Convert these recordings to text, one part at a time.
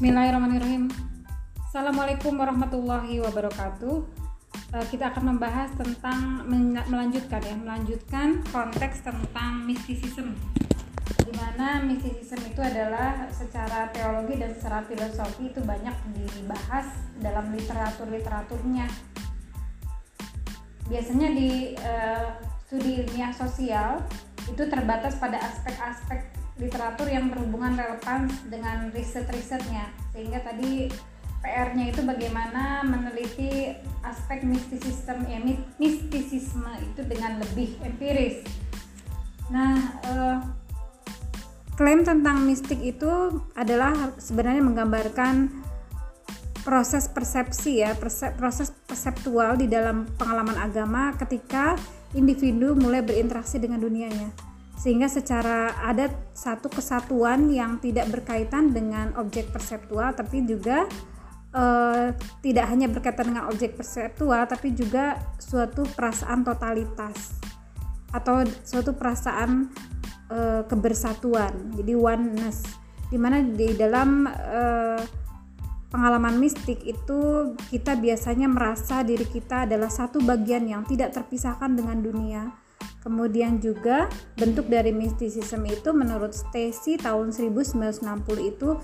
Bismillahirrahmanirrahim. Assalamualaikum warahmatullahi wabarakatuh. Uh, kita akan membahas tentang melanjutkan ya, melanjutkan konteks tentang mistisisme. Di mana mistisisme itu adalah secara teologi dan secara filosofi itu banyak dibahas dalam literatur-literaturnya. Biasanya di uh, studi ilmiah sosial itu terbatas pada aspek-aspek literatur yang berhubungan relevan dengan riset-risetnya sehingga tadi PR-nya itu bagaimana meneliti aspek mistisisme ya mistisisme itu dengan lebih empiris. Nah, eh, klaim tentang mistik itu adalah sebenarnya menggambarkan proses persepsi ya, proses perseptual di dalam pengalaman agama ketika individu mulai berinteraksi dengan dunianya sehingga secara ada satu kesatuan yang tidak berkaitan dengan objek perseptual tapi juga uh, tidak hanya berkaitan dengan objek perseptual tapi juga suatu perasaan totalitas atau suatu perasaan uh, kebersatuan. Jadi oneness. Di mana di dalam uh, pengalaman mistik itu kita biasanya merasa diri kita adalah satu bagian yang tidak terpisahkan dengan dunia Kemudian juga bentuk dari mistisisme itu menurut Stacy tahun 1960 itu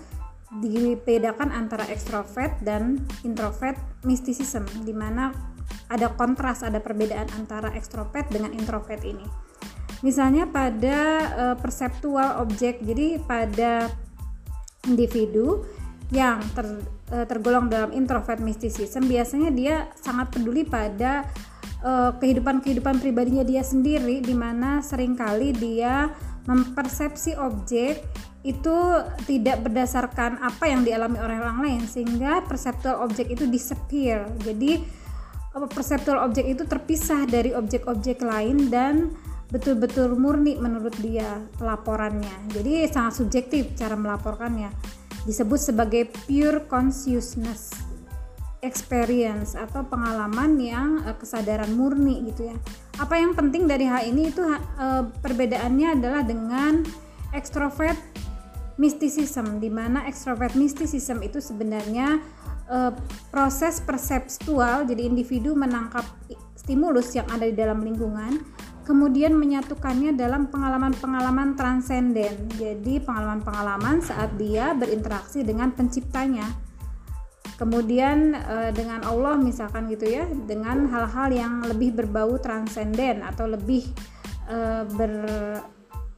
dibedakan antara ekstrovert dan introvert mistisisme di mana ada kontras, ada perbedaan antara ekstrovert dengan introvert ini. Misalnya pada uh, perseptual objek, jadi pada individu yang ter, uh, tergolong dalam introvert mistisisme biasanya dia sangat peduli pada kehidupan-kehidupan pribadinya dia sendiri di mana sering kali dia mempersepsi objek itu tidak berdasarkan apa yang dialami oleh orang lain sehingga perseptual objek itu disappear. Jadi perseptual objek itu terpisah dari objek-objek lain dan betul-betul murni menurut dia pelaporannya jadi sangat subjektif cara melaporkannya. Disebut sebagai pure consciousness experience atau pengalaman yang uh, kesadaran murni gitu ya. Apa yang penting dari hal ini itu uh, perbedaannya adalah dengan extrovert mysticism di mana extrovert mysticism itu sebenarnya uh, proses perseptual jadi individu menangkap stimulus yang ada di dalam lingkungan kemudian menyatukannya dalam pengalaman-pengalaman transenden. Jadi pengalaman-pengalaman saat dia berinteraksi dengan penciptanya kemudian uh, dengan Allah misalkan gitu ya dengan hal-hal yang lebih berbau transenden atau lebih uh, ber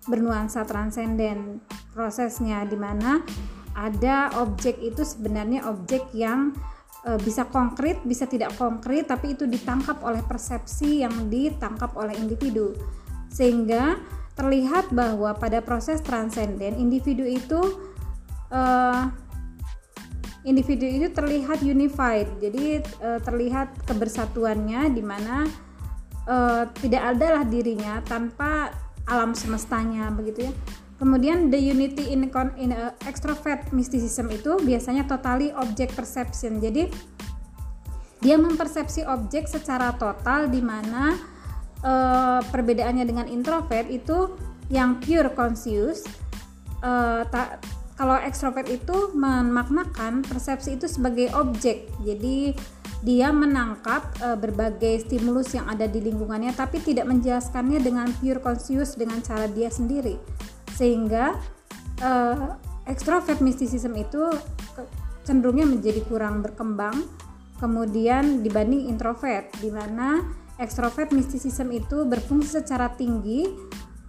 bernuansa transenden prosesnya di mana ada objek itu sebenarnya objek yang e, bisa konkret, bisa tidak konkret, tapi itu ditangkap oleh persepsi yang ditangkap oleh individu. Sehingga terlihat bahwa pada proses transenden individu itu e, individu itu terlihat unified. Jadi uh, terlihat kebersatuannya di mana uh, tidak adalah dirinya tanpa alam semestanya begitu ya. Kemudian the unity in, in uh, extrovert mysticism itu biasanya totally object perception. Jadi dia mempersepsi objek secara total di mana uh, perbedaannya dengan introvert itu yang pure conscious uh, tak kalau ekstrovert itu memaknakan persepsi itu sebagai objek jadi dia menangkap e, berbagai stimulus yang ada di lingkungannya tapi tidak menjelaskannya dengan pure conscious dengan cara dia sendiri sehingga e, ekstrovert mysticism itu cenderungnya menjadi kurang berkembang kemudian dibanding introvert di mana ekstrovert mysticism itu berfungsi secara tinggi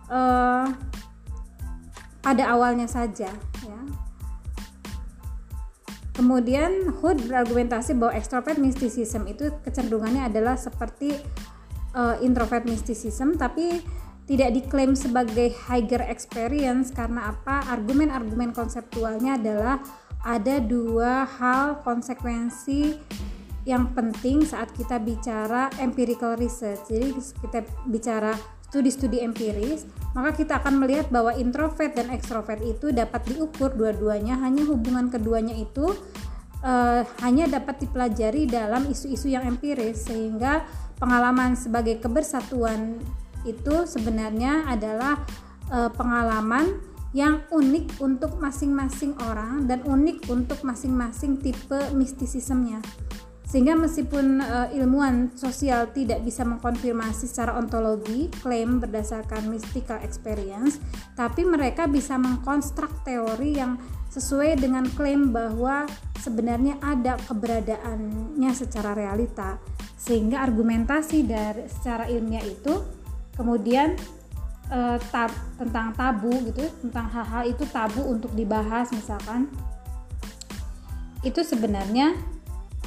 e, pada awalnya saja. Kemudian Hood berargumentasi bahwa extrovert mysticism itu kecenderungannya adalah seperti uh, introvert mysticism tapi tidak diklaim sebagai higher experience karena apa? Argumen-argumen konseptualnya adalah ada dua hal konsekuensi yang penting saat kita bicara empirical research. Jadi kita bicara studi-studi empiris, maka kita akan melihat bahwa introvert dan ekstrovert itu dapat diukur dua-duanya, hanya hubungan keduanya itu uh, hanya dapat dipelajari dalam isu-isu yang empiris, sehingga pengalaman sebagai kebersatuan itu sebenarnya adalah uh, pengalaman yang unik untuk masing-masing orang dan unik untuk masing-masing tipe mistisismnya sehingga meskipun uh, ilmuwan sosial tidak bisa mengkonfirmasi secara ontologi klaim berdasarkan mystical experience tapi mereka bisa mengkonstruk teori yang sesuai dengan klaim bahwa sebenarnya ada keberadaannya secara realita. Sehingga argumentasi dari secara ilmiah itu kemudian uh, tab, tentang tabu gitu tentang hal-hal itu tabu untuk dibahas misalkan. Itu sebenarnya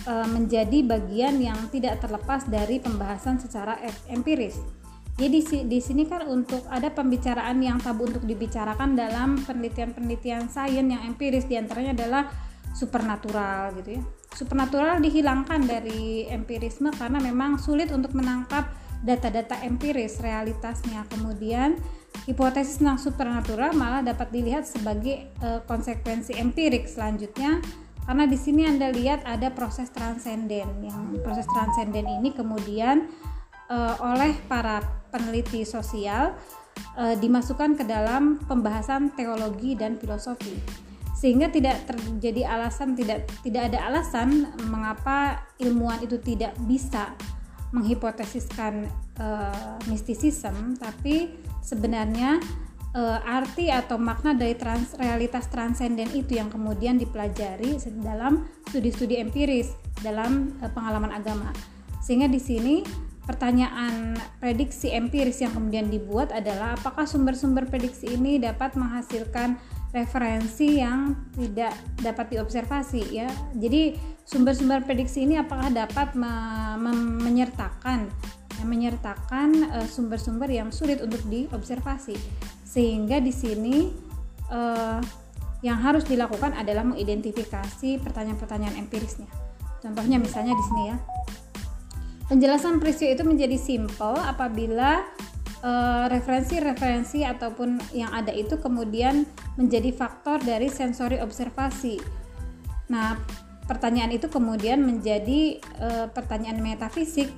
e, menjadi bagian yang tidak terlepas dari pembahasan secara empiris. Jadi di sini kan untuk ada pembicaraan yang tabu untuk dibicarakan dalam penelitian-penelitian sains yang empiris di antaranya adalah supernatural gitu ya. Supernatural dihilangkan dari empirisme karena memang sulit untuk menangkap data-data empiris realitasnya. Kemudian hipotesis tentang supernatural malah dapat dilihat sebagai e, konsekuensi empirik selanjutnya karena di sini Anda lihat ada proses transenden. Yang proses transenden ini kemudian uh, oleh para peneliti sosial uh, dimasukkan ke dalam pembahasan teologi dan filosofi. Sehingga tidak terjadi alasan tidak tidak ada alasan mengapa ilmuwan itu tidak bisa menghipotesiskan uh, mistisisme. Tapi sebenarnya uh, arti atau makna dari trans, realitas transenden itu yang kemudian dipelajari dalam studi-studi empiris dalam uh, pengalaman agama. Sehingga di sini pertanyaan prediksi empiris yang kemudian dibuat adalah apakah sumber-sumber prediksi ini dapat menghasilkan referensi yang tidak dapat diobservasi ya. Jadi sumber-sumber prediksi ini apakah dapat me me menyertakan menyertakan eh, sumber-sumber yang sulit untuk diobservasi sehingga di sini uh, yang harus dilakukan adalah mengidentifikasi pertanyaan-pertanyaan empirisnya. Contohnya misalnya di sini ya. Penjelasan peristiwa itu menjadi simple apabila eh, referensi-referensi uh, ataupun yang ada itu kemudian menjadi faktor dari sensori observasi. Nah, pertanyaan itu kemudian menjadi uh, pertanyaan metafisik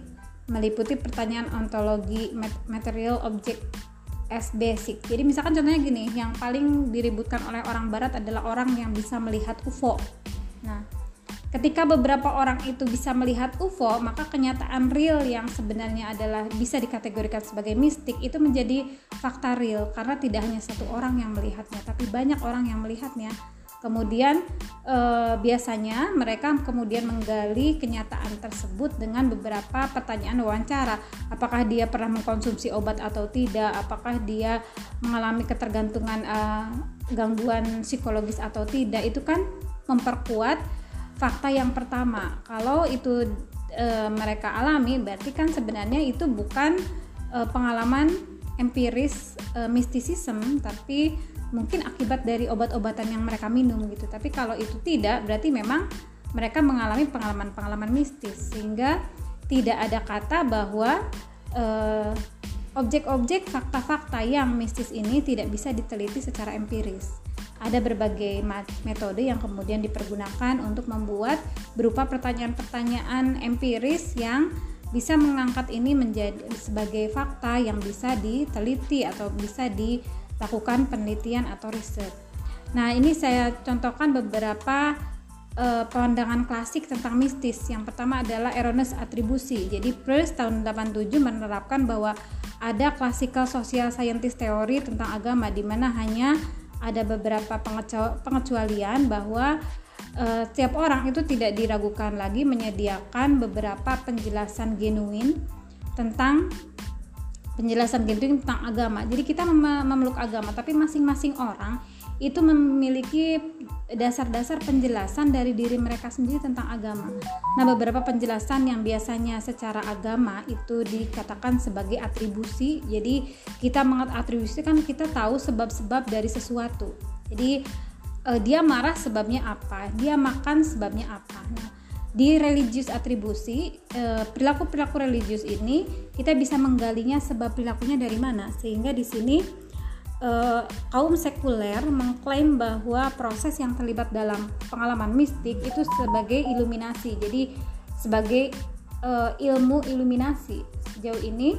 meliputi pertanyaan ontologi material object as basic. Jadi misalkan contohnya gini, yang paling diributkan oleh orang barat adalah orang yang bisa melihat UFO. Nah, ketika beberapa orang itu bisa melihat UFO, maka kenyataan real yang sebenarnya adalah bisa dikategorikan sebagai mistik itu menjadi fakta real karena tidak hanya satu orang yang melihatnya, tapi banyak orang yang melihatnya. Kemudian eh, biasanya mereka kemudian menggali kenyataan tersebut dengan beberapa pertanyaan wawancara. Apakah dia pernah mengkonsumsi obat atau tidak? Apakah dia mengalami ketergantungan eh, gangguan psikologis atau tidak? Itu kan memperkuat fakta yang pertama. Kalau itu e, mereka alami, berarti kan sebenarnya itu bukan e, pengalaman empiris e, mistisism, tapi mungkin akibat dari obat-obatan yang mereka minum gitu. Tapi kalau itu tidak berarti memang mereka mengalami pengalaman-pengalaman mistis. Sehingga tidak ada kata bahwa uh, objek-objek fakta-fakta yang mistis ini tidak bisa diteliti secara empiris. Ada berbagai metode yang kemudian dipergunakan untuk membuat berupa pertanyaan-pertanyaan empiris yang bisa mengangkat ini menjadi sebagai fakta yang bisa diteliti atau bisa di lakukan penelitian atau riset. Nah, ini saya contohkan beberapa uh, pandangan klasik tentang mistis. Yang pertama adalah erroneous atribusi. Jadi Peirce tahun 87 menerapkan bahwa ada classical social scientist teori tentang agama di mana hanya ada beberapa pengecualian bahwa uh, setiap orang itu tidak diragukan lagi menyediakan beberapa penjelasan genuine tentang penjelasan genting tentang agama. Jadi kita mem memeluk agama, tapi masing-masing orang itu memiliki dasar-dasar penjelasan dari diri mereka sendiri tentang agama. Nah, beberapa penjelasan yang biasanya secara agama itu dikatakan sebagai atribusi. Jadi, kita mengatribusi kan kita tahu sebab-sebab dari sesuatu. Jadi, eh, dia marah sebabnya apa? Dia makan sebabnya apa? Nah, di religius atribusi eh, perilaku-perilaku religius ini kita bisa menggalinya sebab perilakunya dari mana sehingga di sini eh, kaum sekuler mengklaim bahwa proses yang terlibat dalam pengalaman mistik itu sebagai iluminasi jadi sebagai eh, ilmu iluminasi sejauh ini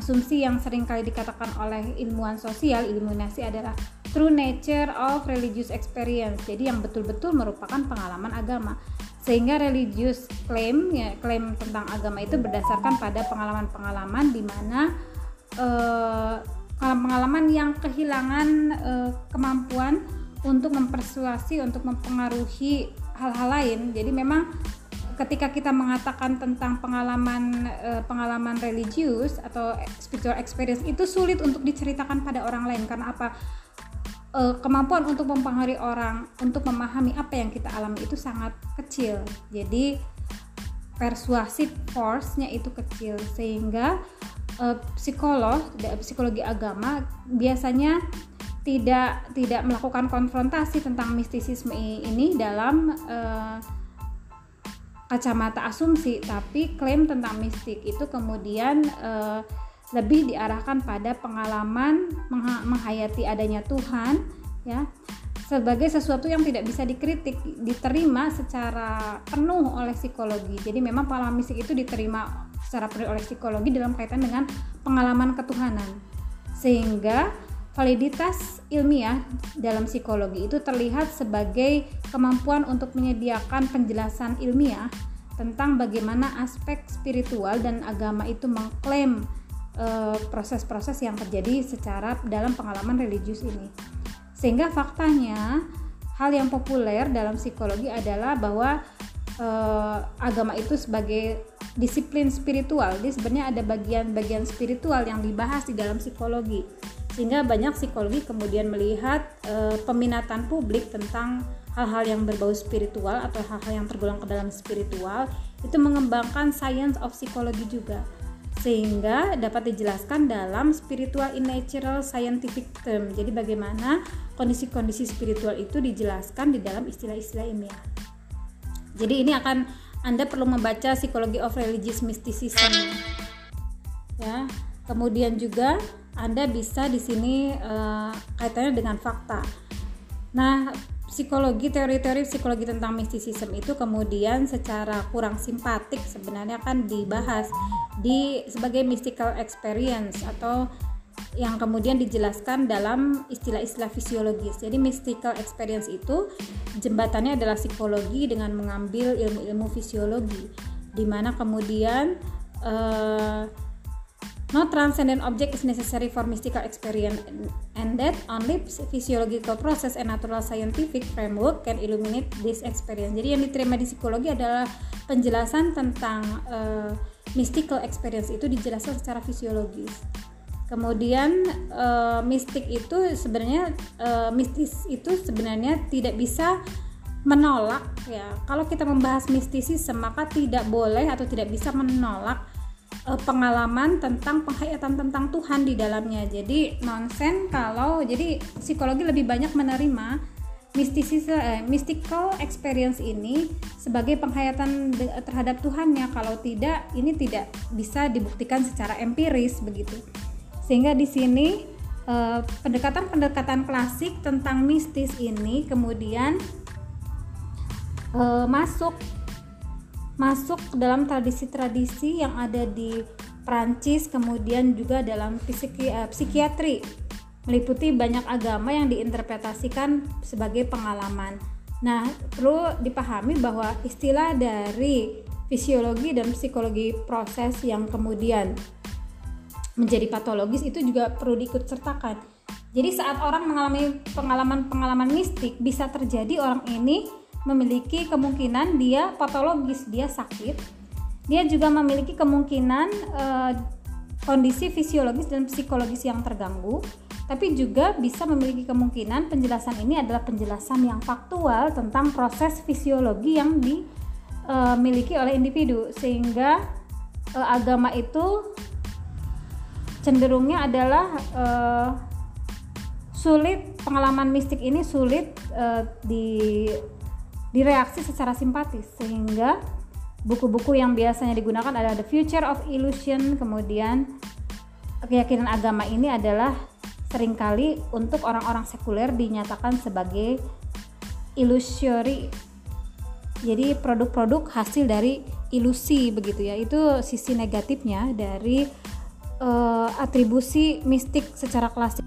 asumsi yang sering kali dikatakan oleh ilmuwan sosial iluminasi adalah true nature of religious experience. Jadi yang betul-betul merupakan pengalaman agama. Sehingga religious claim ya klaim tentang agama itu berdasarkan pada pengalaman-pengalaman di mana uh, pengalaman yang kehilangan uh, kemampuan untuk mempersuasi, untuk mempengaruhi hal-hal lain. Jadi memang ketika kita mengatakan tentang pengalaman uh, pengalaman religius atau spiritual experience itu sulit untuk diceritakan pada orang lain karena apa uh, kemampuan untuk mempengaruhi orang untuk memahami apa yang kita alami itu sangat kecil. Jadi persuasif force-nya itu kecil. Sehingga uh, psikolog psikologi agama biasanya tidak tidak melakukan konfrontasi tentang mistisisme ini dalam uh, kacamata asumsi, tapi klaim tentang mistik itu kemudian uh, lebih diarahkan pada pengalaman menghayati adanya Tuhan, ya, sebagai sesuatu yang tidak bisa dikritik, diterima secara penuh oleh psikologi. Jadi memang pengalaman mistik itu diterima secara penuh oleh psikologi dalam kaitan dengan pengalaman ketuhanan, sehingga Validitas ilmiah dalam psikologi itu terlihat sebagai kemampuan untuk menyediakan penjelasan ilmiah tentang bagaimana aspek spiritual dan agama itu mengklaim proses-proses uh, yang terjadi secara dalam pengalaman religius ini. Sehingga faktanya hal yang populer dalam psikologi adalah bahwa uh, agama itu sebagai disiplin spiritual. Jadi sebenarnya ada bagian-bagian spiritual yang dibahas di dalam psikologi sehingga banyak psikologi kemudian melihat e, peminatan publik tentang hal-hal yang berbau spiritual atau hal-hal yang tergolong ke dalam spiritual itu mengembangkan science of psychology juga sehingga dapat dijelaskan dalam spiritual in natural scientific term. Jadi bagaimana kondisi-kondisi spiritual itu dijelaskan di dalam istilah-istilah ilmiah jadi ini akan anda perlu membaca psikologi of religious mysticism. Ya kemudian juga anda bisa di sini uh, kaitannya dengan fakta. Nah, psikologi teori-teori psikologi tentang mistisisme itu kemudian secara kurang simpatik sebenarnya kan dibahas di sebagai mystical experience atau yang kemudian dijelaskan dalam istilah-istilah fisiologis. Jadi mystical experience itu jembatannya adalah psikologi dengan mengambil ilmu-ilmu fisiologi, di mana kemudian uh, No transcendent object is necessary for mystical experience, and that only physiological process and natural scientific framework can illuminate this experience. Jadi yang diterima di psikologi adalah penjelasan tentang uh, mystical experience itu dijelaskan secara fisiologis. Kemudian uh, mistik itu sebenarnya uh, mistis itu sebenarnya tidak bisa menolak ya. Kalau kita membahas mistisisme maka tidak boleh atau tidak bisa menolak uh, pengalaman tentang penghayatan tentang Tuhan di dalamnya. Jadi nonsen kalau jadi psikologi lebih banyak menerima mistisisme eh, mystical experience ini sebagai penghayatan terhadap Tuhannya. Kalau tidak, ini tidak bisa dibuktikan secara empiris begitu. Sehingga di sini eh, pendekatan-pendekatan klasik tentang mistis ini kemudian eh, masuk masuk dalam tradisi-tradisi yang ada di Prancis kemudian juga dalam psiki, uh, psikiatri meliputi banyak agama yang diinterpretasikan sebagai pengalaman. Nah, perlu dipahami bahwa istilah dari fisiologi dan psikologi proses yang kemudian menjadi patologis itu juga perlu diikut sertakan. Jadi saat orang mengalami pengalaman-pengalaman mistik bisa terjadi orang ini memiliki kemungkinan dia patologis, dia sakit. Dia juga memiliki kemungkinan uh, kondisi fisiologis dan psikologis yang terganggu, tapi juga bisa memiliki kemungkinan penjelasan ini adalah penjelasan yang faktual tentang proses fisiologi yang dimiliki oleh individu sehingga uh, agama itu cenderungnya adalah uh, sulit pengalaman mistik ini sulit uh, di direaksi secara simpatis sehingga buku-buku yang biasanya digunakan adalah The Future of Illusion kemudian keyakinan agama ini adalah sering kali untuk orang-orang sekuler dinyatakan sebagai illusory. Jadi produk-produk hasil dari ilusi begitu ya. Itu sisi negatifnya dari uh, atribusi mistik secara klasik